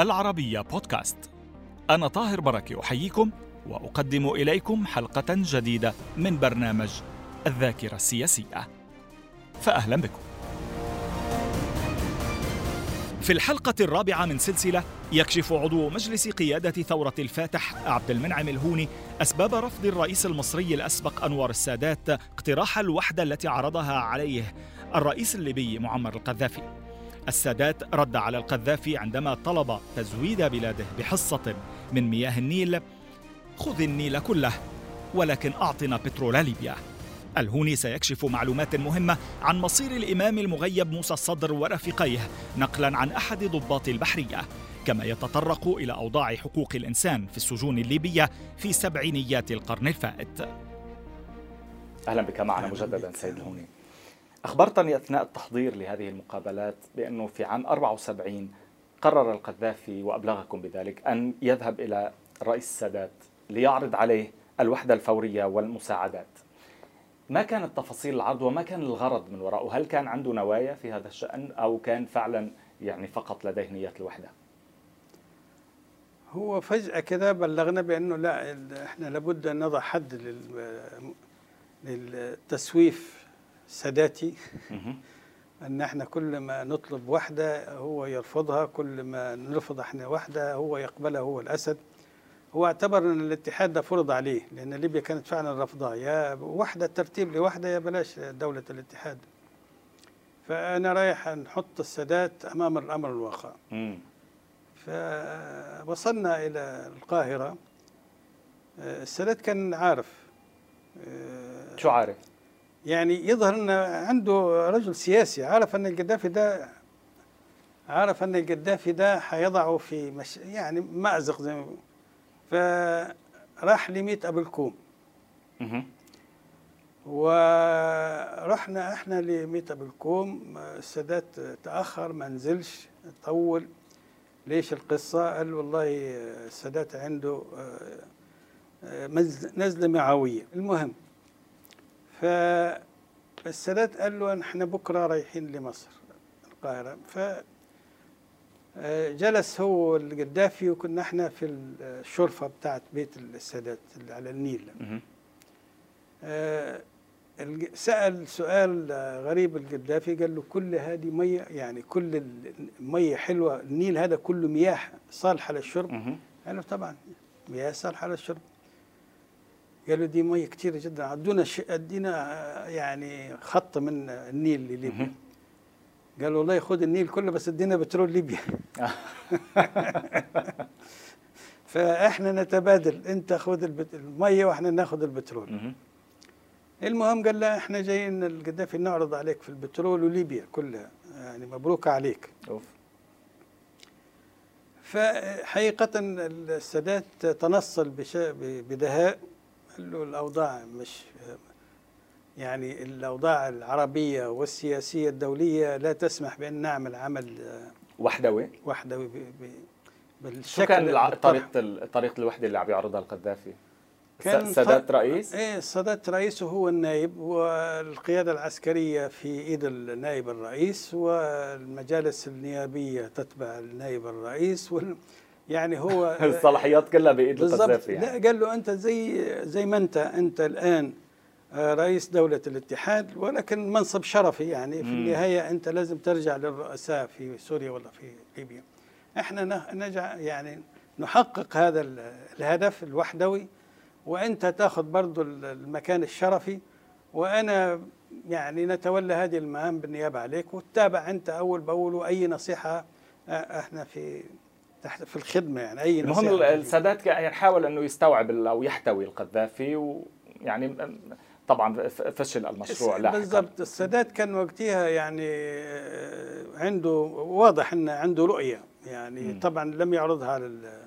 العربية بودكاست. أنا طاهر بركة أحييكم وأقدم إليكم حلقة جديدة من برنامج الذاكرة السياسية. فأهلا بكم. في الحلقة الرابعة من سلسلة يكشف عضو مجلس قيادة ثورة الفاتح عبد المنعم الهوني أسباب رفض الرئيس المصري الأسبق أنور السادات اقتراح الوحدة التي عرضها عليه الرئيس الليبي معمر القذافي. السادات رد على القذافي عندما طلب تزويد بلاده بحصة من مياه النيل. خذ النيل كله ولكن أعطنا بترول ليبيا. الهوني سيكشف معلومات مهمة عن مصير الإمام المغيب موسى الصدر ورفيقيه نقلا عن أحد ضباط البحرية كما يتطرق إلى أوضاع حقوق الإنسان في السجون الليبية في سبعينيات القرن الفائت. أهلا بك معنا مجددا سيد الهوني. أخبرتني أثناء التحضير لهذه المقابلات بأنه في عام 74 قرر القذافي وأبلغكم بذلك أن يذهب إلى الرئيس السادات ليعرض عليه الوحدة الفورية والمساعدات. ما كانت تفاصيل العرض وما كان الغرض من وراءه؟ هل كان عنده نوايا في هذا الشأن أو كان فعلا يعني فقط لديه نية الوحدة؟ هو فجأة كده بلغنا بأنه لا إحنا لابد أن نضع حد للتسويف ساداتي. أن إحنا كل ما نطلب وحدة هو يرفضها كل ما نرفض إحنا وحدة هو يقبلها هو الأسد. هو اعتبر إن الاتحاد ده فرض عليه لأن ليبيا كانت فعلا رفضها يا وحدة ترتيب لوحدة يا بلاش دولة الاتحاد. فأنا رايح نحط السادات أمام الأمر الواقع. فوصلنا إلى القاهرة. السادات كان عارف. شو عارف؟ يعني يظهر إن عنده رجل سياسي عارف إن القذافي ده عارف إن القذافي ده هيضعه في مش يعني مأزق زي ما فراح لميت أبو الكوم. ورحنا إحنا لميت أبو الكوم. السادات تأخر ما نزلش طول. ليش القصة؟ قال والله السادات عنده نزلة معوية. المهم فالسادات قال له إحنا بكرة رايحين لمصر القاهرة. ف جلس هو القذافي وكنا إحنا في الشرفة بتاعت بيت السادات اللي على النيل. سأل سؤال غريب القذافي قال له كل هذه مية يعني كل المية حلوة النيل هذا كله مياه صالحة للشرب؟ قال له طبعا مياه صالحة للشرب. قالوا دي مية كثيره جدا. عدونا ش... ادينا يعني خط من النيل لليبيا. قالوا والله خذ النيل كله بس ادينا بترول ليبيا. فاحنا نتبادل. انت خذ البت... المية وإحنا ناخذ البترول. المهم قال لا إحنا جايين القذافي نعرض عليك في البترول وليبيا كلها. يعني مبروك عليك. أوف. فحقيقة السادات تنصل بش... بدهاء. له الأوضاع مش يعني الأوضاع العربية والسياسية الدولية لا تسمح بأن نعمل عمل وحدوي وحدوي بالشكل شو كان طريقة طريقة الوحدة اللي عم بيعرضها القذافي؟ كان السادات رئيس؟ إيه السادات رئيس وهو النائب والقيادة العسكرية في إيد النائب الرئيس والمجالس النيابية تتبع النائب الرئيس وال يعني هو الصلاحيات كلها بإيد القذافي يعني. لا قال له أنت زي زي ما أنت أنت الآن رئيس دولة الاتحاد ولكن منصب شرفي يعني. في النهاية أنت لازم ترجع للرؤساء في سوريا ولا في ليبيا. إحنا نجع يعني نحقق هذا الهدف الوحدوي وأنت تأخذ برضو المكان الشرفي وأنا يعني نتولى هذه المهام بالنيابة عليك وتتابع أنت أول بأول وأي نصيحة إحنا في في الخدمة يعني أي المهم السادات يعني حاول إنه يستوعب أو يحتوي القذافي ويعني طبعا فشل المشروع لاحقا بالضبط السادات كان وقتها يعني عنده واضح انه عنده رؤية يعني م. طبعا لم يعرضها على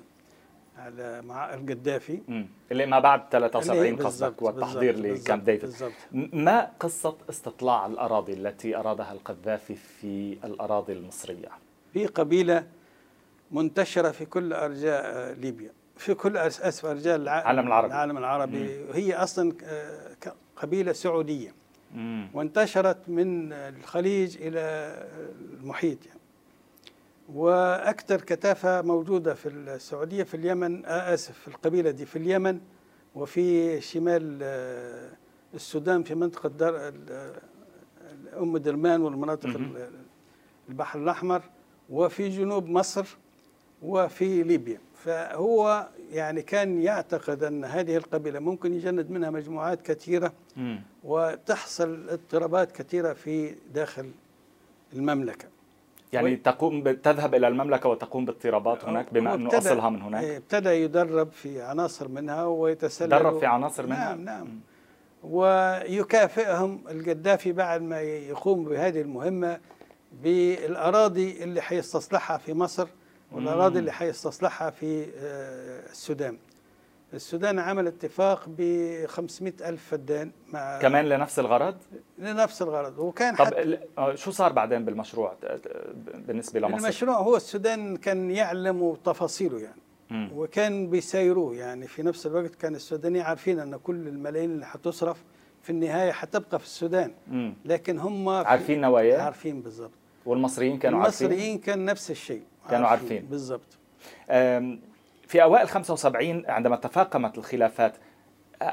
على مع القذافي اللي ما بعد 73 قصدك والتحضير لكامب ديفيد بالزبط. ما قصة استطلاع الأراضي التي أرادها القذافي في الأراضي المصرية؟ في قبيلة منتشرة في كل أرجاء ليبيا. في كل أسف أرجاء العالم العربي. العالم العربي. مم. هي أصلا قبيلة سعودية. مم. وانتشرت من الخليج إلى المحيط يعني. وأكثر كثافة موجودة في السعودية في اليمن آه آسف في القبيلة دي في اليمن وفي شمال آه، السودان في منطقة دار أم درمان والمناطق البحر الأحمر وفي جنوب مصر وفي ليبيا. فهو يعني كان يعتقد أن هذه القبيلة ممكن يجند منها مجموعات كثيرة وتحصل اضطرابات كثيرة في داخل المملكة. يعني تقوم تذهب إلى المملكة وتقوم باضطرابات هناك بما أنه أصلها من هناك؟ إيه، ابتدى يدرب في عناصر منها ويتسلل درب في عناصر منها؟ نعم نعم. ويكافئهم القذافي بعد ما يقوم بهذه المهمة بالأراضي اللي حيستصلحها في مصر. والأراضي اللي حيستصلحها في آه، السودان السودان عمل اتفاق ب 500 ألف فدان مع كمان لنفس الغرض؟ لنفس الغرض وكان طب آه، شو صار بعدين بالمشروع بالنسبة لمصر؟ المشروع هو السودان كان يعلم تفاصيله يعني م. وكان بيسيروه يعني في نفس الوقت كان السودانيين عارفين أن كل الملايين اللي حتصرف في النهاية حتبقى في السودان م. لكن هم عارفين نواياه؟ عارفين بالضبط والمصريين كانوا المصريين عارفين؟ المصريين كان نفس الشيء كانوا عارفين, عارفين. بالضبط في أوائل 75 عندما تفاقمت الخلافات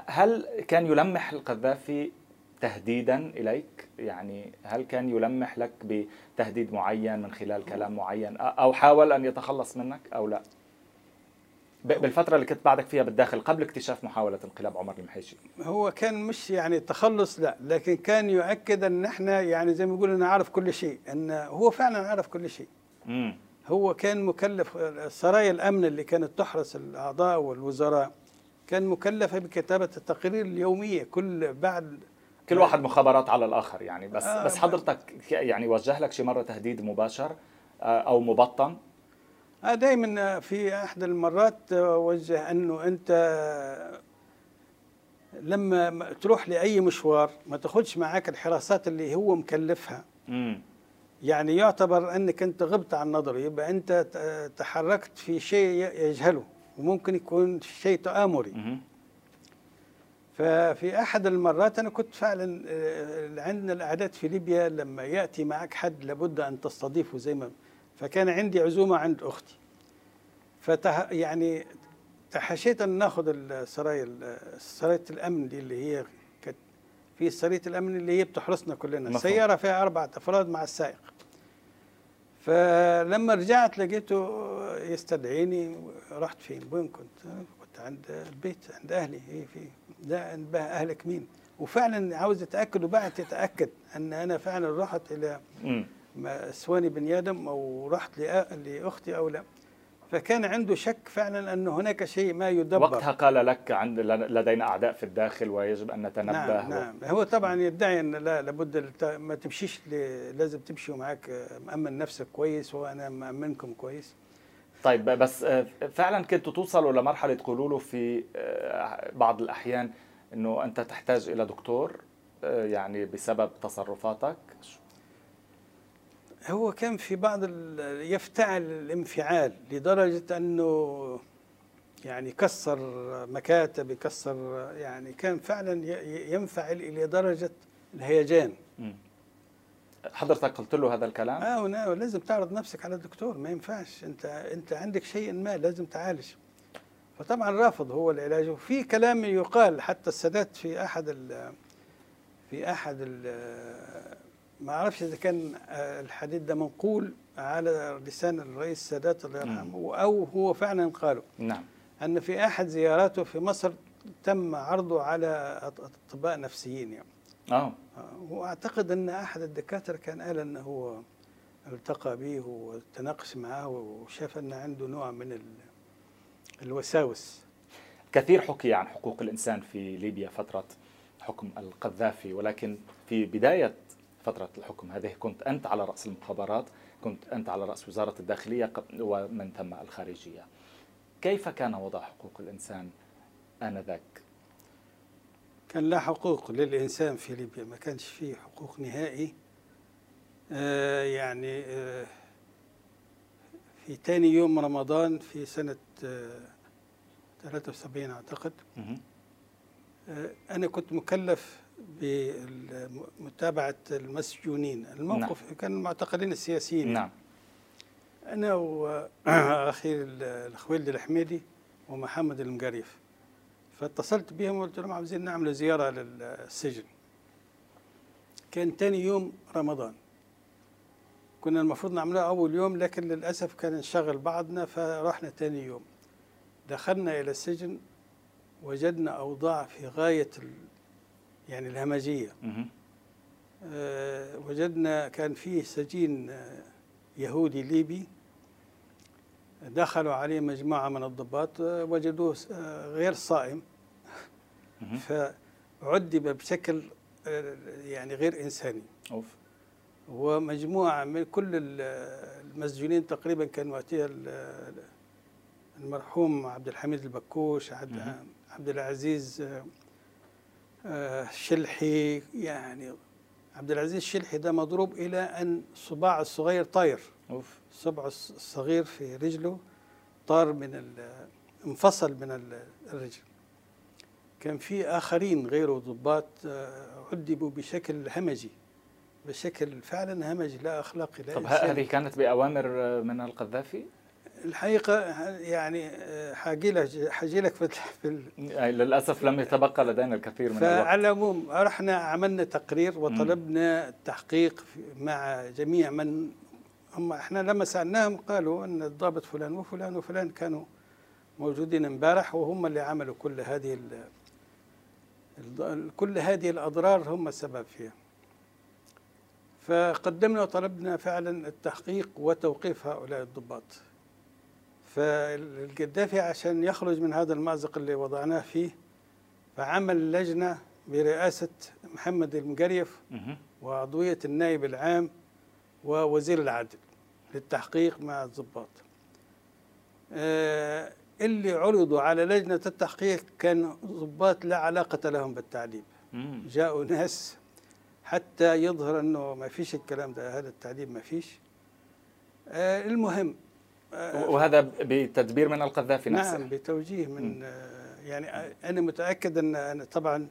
هل كان يلمح القذافي تهديدا إليك؟ يعني هل كان يلمح لك بتهديد معين من خلال كلام معين أو حاول أن يتخلص منك أو لا؟ بالفترة اللي كنت بعدك فيها بالداخل قبل اكتشاف محاولة انقلاب عمر المحيشي هو كان مش يعني تخلص لا لكن كان يؤكد أن إحنا يعني زي ما يقول أنا عارف كل شيء إن هو فعلا عارف كل شيء امم هو كان مكلف سرايا الأمن اللي كانت تحرس الأعضاء والوزراء كان مكلفة بكتابة التقارير اليومية كل بعد كل واحد مخابرات على الآخر يعني. بس آه بس حضرتك يعني وجه لك شي مرة تهديد مباشر آه، أو مبطن؟ آه دائما في إحدى المرات وجه أنه أنت لما تروح لأي مشوار ما تاخذش معك الحراسات اللي هو مكلفها. امم يعني يعتبر إنك أنت غبت عن نظره يبقى أنت تحركت في شيء يجهله وممكن يكون شيء تآمري. ففي أحد المرات أنا كنت فعلا عندنا الأعداد في ليبيا لما يأتي معك حد لابد أن تستضيفه زي ما فكان عندي عزومة عند أختي. فته يعني تحشيت أن ناخذ السرايا سراية الأمن دي اللي هي كانت في سرايه الأمن اللي هي بتحرسنا كلنا. السياره فيها أربعة أفراد مع السائق. فلما رجعت لقيته يستدعيني رحت فين؟ وين كنت؟ كنت عند البيت عند أهلي. إيه في ده انبه أهلك مين؟ وفعلا عاوز يتأكد وبعد يتأكد أن أنا فعلا رحت إلى سواني بن آدم أو رحت لأختي أو لأ. فكان عنده شك فعلا أن هناك شيء ما يدبر. وقتها قال لك عند لدينا أعداء في الداخل ويجب أن نتنبه نعم, نعم. هو طبعا يدعي أن لا لابد ما تمشيش لازم تمشي ومعاك مأمن نفسك كويس وأنا مأمنكم كويس. طيب بس آه، فعلا كنتوا توصلوا لمرحلة تقولوا له في آه، بعض الأحيان أنه أنت تحتاج إلى دكتور آه، يعني بسبب تصرفاتك. هو كان في بعض يفتعل الانفعال لدرجة أنه يعني كسر مكاتب يكسر يعني كان فعلا ينفعل إلى درجة الهيجان. حضرتك قلت له هذا الكلام؟ آه لازم تعرض نفسك على الدكتور ما ينفعش. أنت أنت عندك شيء ما لازم تعالج. فطبعا رافض هو العلاج. وفي كلام يقال حتى السادات في أحد في أحد ما أعرفش إذا كان آه، الحديث ده منقول على لسان الرئيس السادات الله يرحمه أو هو فعلا قاله. نعم. أن في أحد زياراته في مصر تم عرضه على أطباء نفسيين يعني. آه, آه، وأعتقد أن أحد الدكاترة كان قال انه هو التقى به وتناقش معه وشاف أن عنده نوع من الوساوس. كثير حكي عن حقوق الإنسان في ليبيا فترة حكم القذافي ولكن في بداية فترة الحكم هذه. كنت أنت على رأس المخابرات كنت أنت على رأس وزارة الداخلية ومن ثم الخارجية. كيف كان وضع حقوق الإنسان آنذاك؟ كان لا حقوق للإنسان في ليبيا ما كانش فيه حقوق نهائي. آه يعني آه في ثاني يوم رمضان في سنة آه 73 أعتقد آه أنا كنت مكلف بمتابعة المسجونين. الموقف نعم. كان المعتقلين السياسيين. نعم. أنا وأخي الخويلد الحميدي ومحمد المقريف فاتصلت بهم وقلت لهم عاوزين نعمل زيارة للسجن. كان تاني يوم رمضان. كنا المفروض نعملها أول يوم لكن للأسف كان انشغل بعضنا فرحنا تاني يوم. دخلنا إلى السجن وجدنا أوضاع في غاية ال... يعني الهمجية مهم. آه، وجدنا كان فيه سجين آه، يهودي ليبي دخلوا عليه مجموعة من الضباط آه، وجدوه آه، غير صائم. فعذب بشكل يعني غير إنساني أوف ومجموعة من كل ال- المسجونين تقريبا كان وقتها ال- المرحوم عبد الحميد البكوش عبد. عبد العزيز آه، الشلحي يعني عبد العزيز الشلحي ده مضروب إلى أن صباع الصغير طاير أوف صبعه الص- الصغير في رجله طار من انفصل من ال- الرجل كان في آخرين غيره ضباط آه، عذبوا بشكل همجي بشكل فعلا همجي لا أخلاقي لا طب. هذه كانت بأوامر من القذافي؟ الحقيقة يعني آه، حاجي لك حاجي لك في أي للأسف لم يتبقى لدينا الكثير من الوقت فعلى العموم رحنا عملنا تقرير وطلبنا التحقيق مع جميع من هم إحنا لما سألناهم قالوا أن الضابط فلان وفلان وفلان كانوا موجودين امبارح وهم اللي عملوا كل هذه كل هذه الأضرار هم السبب فيها. فقدمنا وطلبنا فعلا التحقيق وتوقيف هؤلاء الضباط. فالقذافي عشان يخرج من هذا المأزق اللي وضعناه فيه فعمل لجنة برئاسة محمد المقريف. وعضوية النائب العام ووزير العدل للتحقيق مع الضباط آه، اللي عرضوا على لجنة التحقيق كان ضباط لا علاقة لهم بالتعليم. جاءوا ناس حتى يظهر أنه ما فيش الكلام ده هذا التعليم ما فيش آه، المهم وهذا بتدبير من القذافي نفسه نعم بتوجيه من آه، يعني أنا متأكد أن أنا طبعا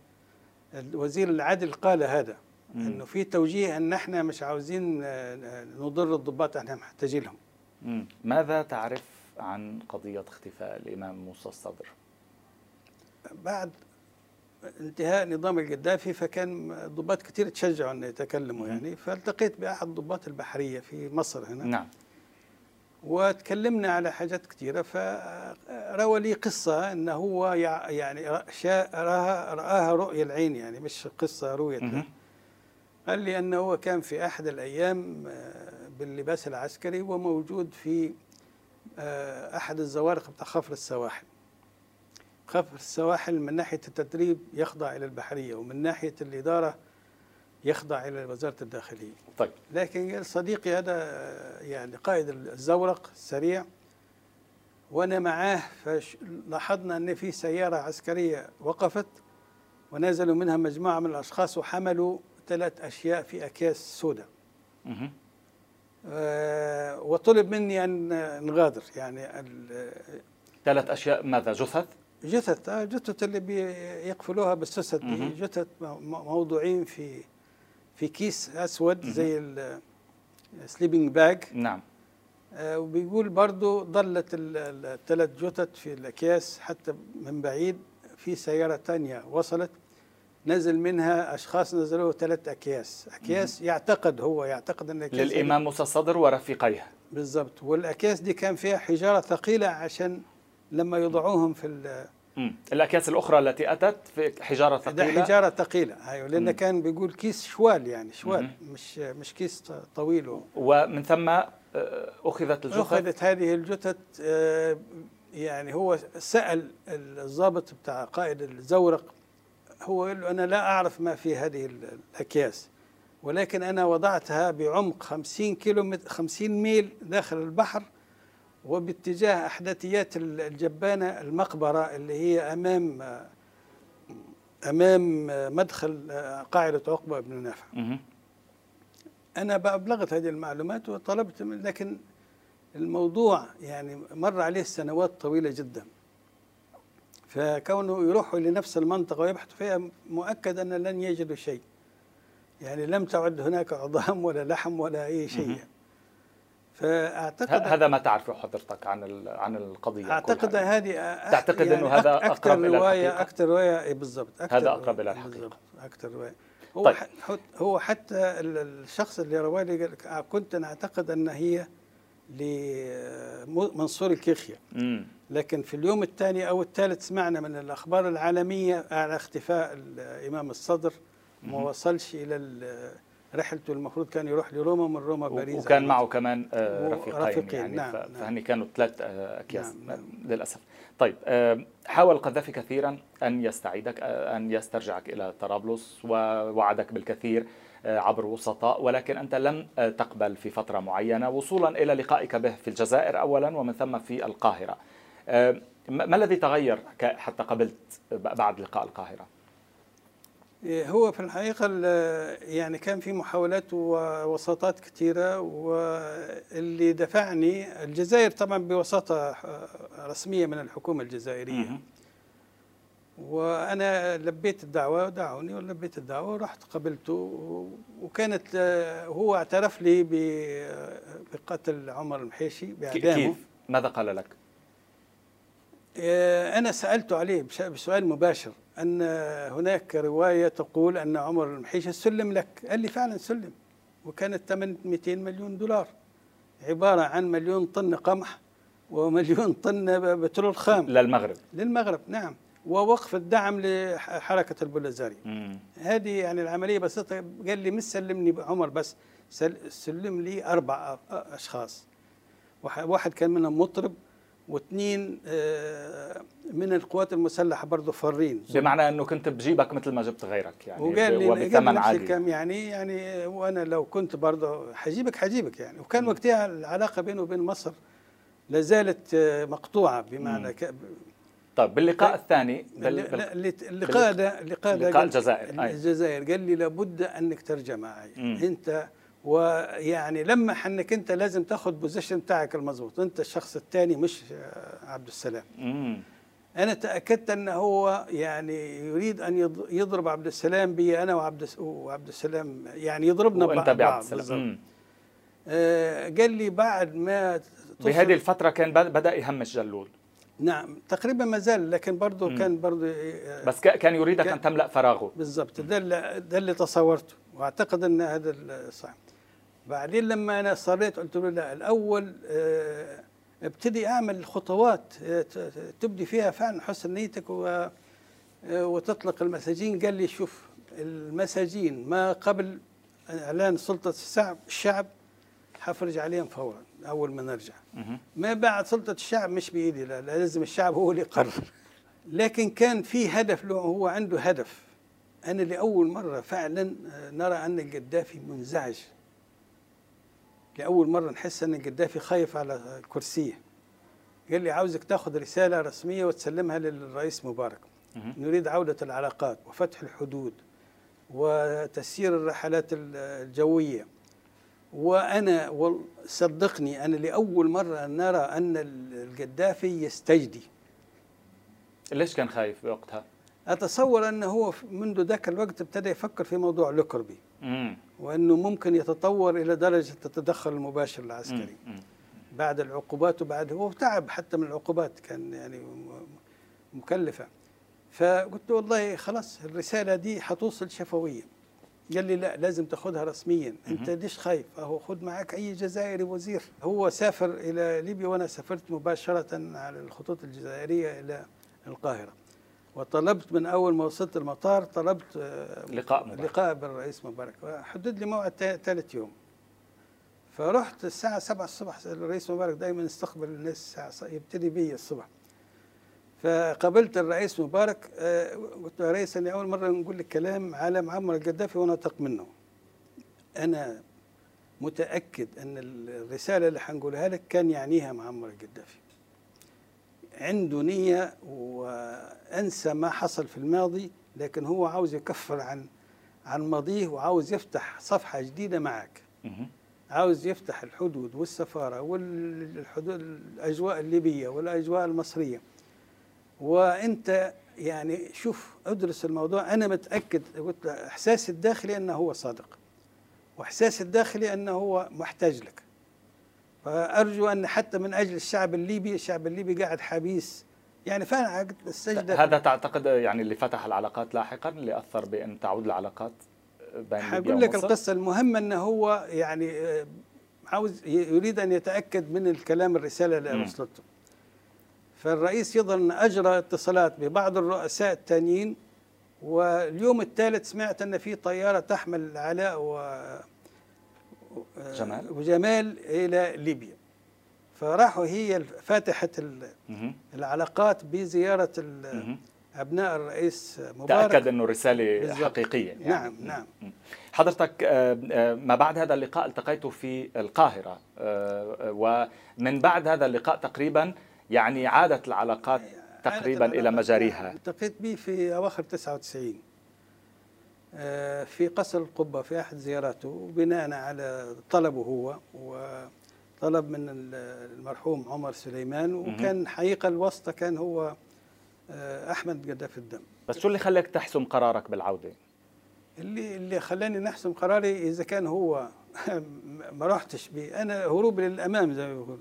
وزير العدل قال هذا مم. إنه في توجيه أن إحنا مش عاوزين آه، نضر الضباط إحنا محتاجين لهم. ماذا تعرف عن قضية اختفاء الإمام موسى الصدر؟ بعد انتهاء نظام القذافي فكان ضباط كثير تشجعوا ان يتكلموا. يعني فالتقيت بأحد ضباط البحرية في مصر هنا نعم وتكلمنا على حاجات كثيرة. فروى لي قصة أنه هو يع- يعني رآها, رآها رؤية العين يعني مش قصة رويت له. قال لي أنه هو كان في أحد الأيام آه، باللباس العسكري وموجود في آه، أحد الزوارق بتاع خفر السواحل. خفر السواحل من ناحية التدريب يخضع إلى البحرية ومن ناحية الإدارة يخضع إلى وزارة الداخلية طيب لكن صديقي هذا يعني قائد الزورق سريع وأنا معاه فلاحظنا أن في سيارة عسكرية وقفت ونزلوا منها مجموعة من الأشخاص وحملوا ثلاث أشياء في أكياس سوداء. آه، وطلب مني أن نغادر يعني ثلاث أشياء ماذا جثث؟ جثث آه، جثث اللي بيقفلوها مهم. جثث موضوعين في في كيس أسود. زي ال sleeping bag نعم. آه، وبيقول برضو ظلت الثلاث جثث في الأكياس حتى من بعيد. في سيارة تانية وصلت نزل منها أشخاص نزلوا ثلاث أكياس. أكياس يعتقد هو يعتقد الأكياس للإمام موسى الصدر ورفيقيه. بالضبط. والأكياس دي كان فيها حجارة ثقيلة عشان لما يضعوهم في مم. الأكياس الأخرى التي أتت في حجارة ده ثقيلة حجارة ثقيلة أيوة لأن مم. كان بيقول كيس شوال يعني شوال مهم. مش مش كيس طويل و- ومن ثم آه، أخذت الجثث أخذت هذه الجثث آه، يعني هو سأل الضابط بتاع قائد الزورق هو قال له أنا لا أعرف ما في هذه ال- الأكياس ولكن أنا وضعتها بعمق 50 كيلو متر 50 ميل داخل البحر وباتجاه أحداثيات ال- الجبانة المقبرة اللي هي أمام أمام مدخل آه، قاعدة عقبة بن نافع مهم. أنا ابلغت هذه المعلومات وطلبت لكن الموضوع يعني مر عليه سنوات طويلة جدا فكونه يروحوا لنفس المنطقة ويبحثوا فيها مؤكد أن لن يجدوا شيء يعني لم تعد هناك عظام ولا لحم ولا أي شيء. فأعتقد هذا ما تعرفه حضرتك عن عن القضية أعتقد هذه تعتقد يعني إنه هذا أكثر أقرب رواية أكثر رواية بالضبط هذا أقرب إلى الحقيقة. أكثر رواية. هو طيب. هو حتى الشخص اللي روى لي كنت أنا أعتقد أن هي لمنصور الكيخيا. لكن في اليوم الثاني أو الثالث سمعنا من الأخبار العالمية على اختفاء الامام الصدر ما وصلش إلى رحلته المفروض كان يروح لروما من روما باريس وكان معه كمان آه، رفيقين, رفيقين يعني نعم فهني نعم كانوا ثلاث آه، أكياس نعم نعم للأسف. طيب آه، حاول القذافي كثيرا أن يستعيدك أن يسترجعك إلى طرابلس ووعدك بالكثير عبر وسطاء ولكن أنت لم تقبل في فترة معينة. وصولا إلى لقائك به في الجزائر اولا ومن ثم في القاهرة. ما الذي تغير حتى قبلت بعد لقاء القاهرة؟ هو في الحقيقة يعني كان في محاولات ووساطات كثيرة واللي دفعني الجزائر طبعا بوساطة رسمية من الحكومة الجزائرية وأنا لبيت الدعوة ودعوني ولبيت الدعوة ورحت قبلته وكانت هو اعترف لي بقتل عمر المحيشي بإعدامه كيف؟ ماذا قال لك؟ إيه، أنا سألته عليه بسؤال مباشر أن هناك رواية تقول أن عمر المحيشي سلم لك. قال لي فعلا سلم وكانت ثمن 200 مليون دولار. عبارة عن مليون طن قمح ومليون طن بترول خام. للمغرب. للمغرب نعم. ووقف الدعم لحركة البولازاري هذه يعني العملية بسيطة. قال لي مش سلمني عمر بس سلم لي أربع أشخاص. واحد كان منهم مطرب واثنين آه، من القوات المسلحة برضه فارين. بمعنى إنه كنت بجيبك مثل ما جبت غيرك يعني وقال لي وبثمن عالي الكلام يعني يعني وأنا لو كنت برضه حجيبك حجيبك يعني. وكان وقتها العلاقة بينه وبين مصر لا زالت آه، مقطوعة بمعنى ك... طيب باللقاء الثاني بال... اللقاء ده اللقاء ده لقاء الجزائر الجزائر. قال لي لابد أنك ترجع معي. أنت ويعني لمح انك انت لازم تاخذ position بتاعك المظبوط. انت الشخص الثاني مش عبد السلام. مم. أنا تأكدت ان هو يعني يريد ان يضرب عبد السلام بي أنا وعبد وعبد السلام يعني يضربنا وانت بعبد السلام. آه قال لي بعد ما بهذه الفترة كان بدأ يهمش جلول. نعم تقريبا ما زال لكن برضه كان برضه آه، بس كان يريدك كان أن تملأ فراغه. بالضبط ده اللي ده اللي تصورته. وأعتقد أن هذا صح بعدين لما أنا صريت قلت له لا الأول آه، ابتدي أعمل خطوات آه، تبدي فيها فعلا حسن نيتك آه، وتطلق المساجين. قال لي شوف المساجين ما قبل إعلان سلطة الشعب الشعب حفرج عليهم فورا أول ما نرجع. ما بعد سلطة الشعب مش بإيدي لا لازم الشعب هو اللي يقرر. لكن كان في هدف له هو عنده هدف أنا لأول مرة فعلا نرى أن القذافي منزعج. لأول مرة نحس أن القذافي خايف على كرسيه قال لي عاوزك تاخذ رسالة رسمية وتسلمها للرئيس مبارك. نريد عودة العلاقات وفتح الحدود وتسيير الرحلات الجوية. وأنا صدقني أنا لأول مرة نرى أن القذافي يستجدي. ليش كان خايف بوقتها؟ أتصور أنه هو منذ ذاك الوقت ابتدى يفكر في موضوع لوكربي. وأنه ممكن يتطور إلى درجة التدخل المباشر العسكري. بعد العقوبات وبعد هو تعب حتى من العقوبات كان يعني مكلفة. فقلت والله خلاص الرسالة دي حتوصل شفويه قال لي لا لازم تاخذها رسميا. أنت ليش خايف؟ أهو خذ معك أي جزائري وزير. هو سافر إلى ليبيا وأنا سافرت مباشرة على الخطوط الجزائرية إلى القاهرة. وطلبت من أول ما وصلت المطار طلبت آه، لقاء مبارك. لقاء بالرئيس مبارك. حدد لي موعد ثالث يوم. فرحت الساعة 7 الصبح الرئيس مبارك دائما يستقبل الناس الساعة يبتدي بي الصبح. فقابلت الرئيس مبارك آه، قلت له يا رئيس أنا أول مرة نقول لك كلام على معمر القذافي ونطق منه. أنا متأكد أن الرسالة اللي حنقولها لك كان يعنيها معمر القذافي. عنده نية وأنسى ما حصل في الماضي لكن هو عاوز يكفر عن عن ماضيه وعاوز يفتح صفحة جديدة معك. عاوز يفتح الحدود والسفارة والحدود الأجواء الليبية والأجواء المصرية. وأنت يعني شوف ادرس الموضوع. أنا متأكد قلت إحساسي الداخلي أنه هو صادق وإحساسي الداخلي أنه هو محتاج لك. فأرجو أن حتى من أجل الشعب الليبي الشعب الليبي قاعد حبيس. يعني فعلا السجده هذا تعتقد يعني اللي فتح العلاقات لاحقا اللي أثر بأن تعود العلاقات بين حقول لك القصة المهمة إنه هو يعني آه، عاوز يريد أن يتأكد من الكلام الرسالة اللي وصلته فالرئيس يظن أجرى اتصالات ببعض الرؤساء الثانيين واليوم الثالث سمعت أن في طيارة تحمل علاء و جمال؟ وجمال إلى ليبيا. فراحوا هي فاتحه العلاقات بزيارة أبناء الرئيس مبارك. تأكد أنه الرسالة بالزبط. حقيقية يعني. نعم نعم. حضرتك آه، آه، ما بعد هذا اللقاء التقيت في القاهرة آه، ومن بعد هذا اللقاء تقريبا يعني عادت العلاقات تقريبا إلى مجاريها. التقيت به في أواخر 99 في قصر القبة في أحد زياراته بناء على طلبه هو وطلب من المرحوم عمر سليمان وكان حقيقة الواسطه كان هو آه، أحمد قذاف الدم. بس شو اللي خلاك تحسم قرارك بالعودة؟ اللي اللي خلاني نحسم قراري إذا كان هو ما رحتش بي أنا هروب للأمام زي ما بيقول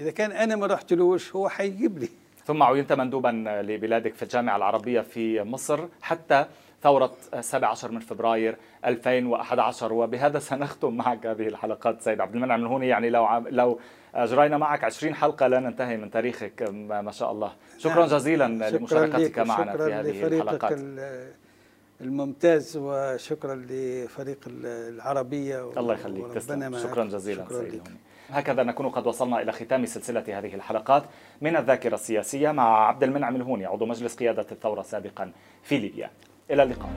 إذا كان أنا ما رحتلوش هو حيجيب لي. ثم عينت مندوبا لبلادك في الجامعة العربية في مصر حتى ثورة 17 من فبراير 2011 وبهذا سنختم معك هذه الحلقات سيد عبد المنعم. الهوني يعني لو لو أجرينا معك 20 حلقة لا ننتهي من تاريخك ما شاء الله. شكرا نعم. جزيلا شكرا لمشاركتك معنا في هذه الحلقات. الممتاز وشكرا لفريق العربية. الله يخليك تسلم. شكرا جزيلا شكرا سيدي هكذا نكون قد وصلنا إلى ختام سلسلة هذه الحلقات من الذاكرة السياسية مع عبد المنعم الهوني عضو مجلس قيادة الثورة سابقا في ليبيا. إلى اللقاء.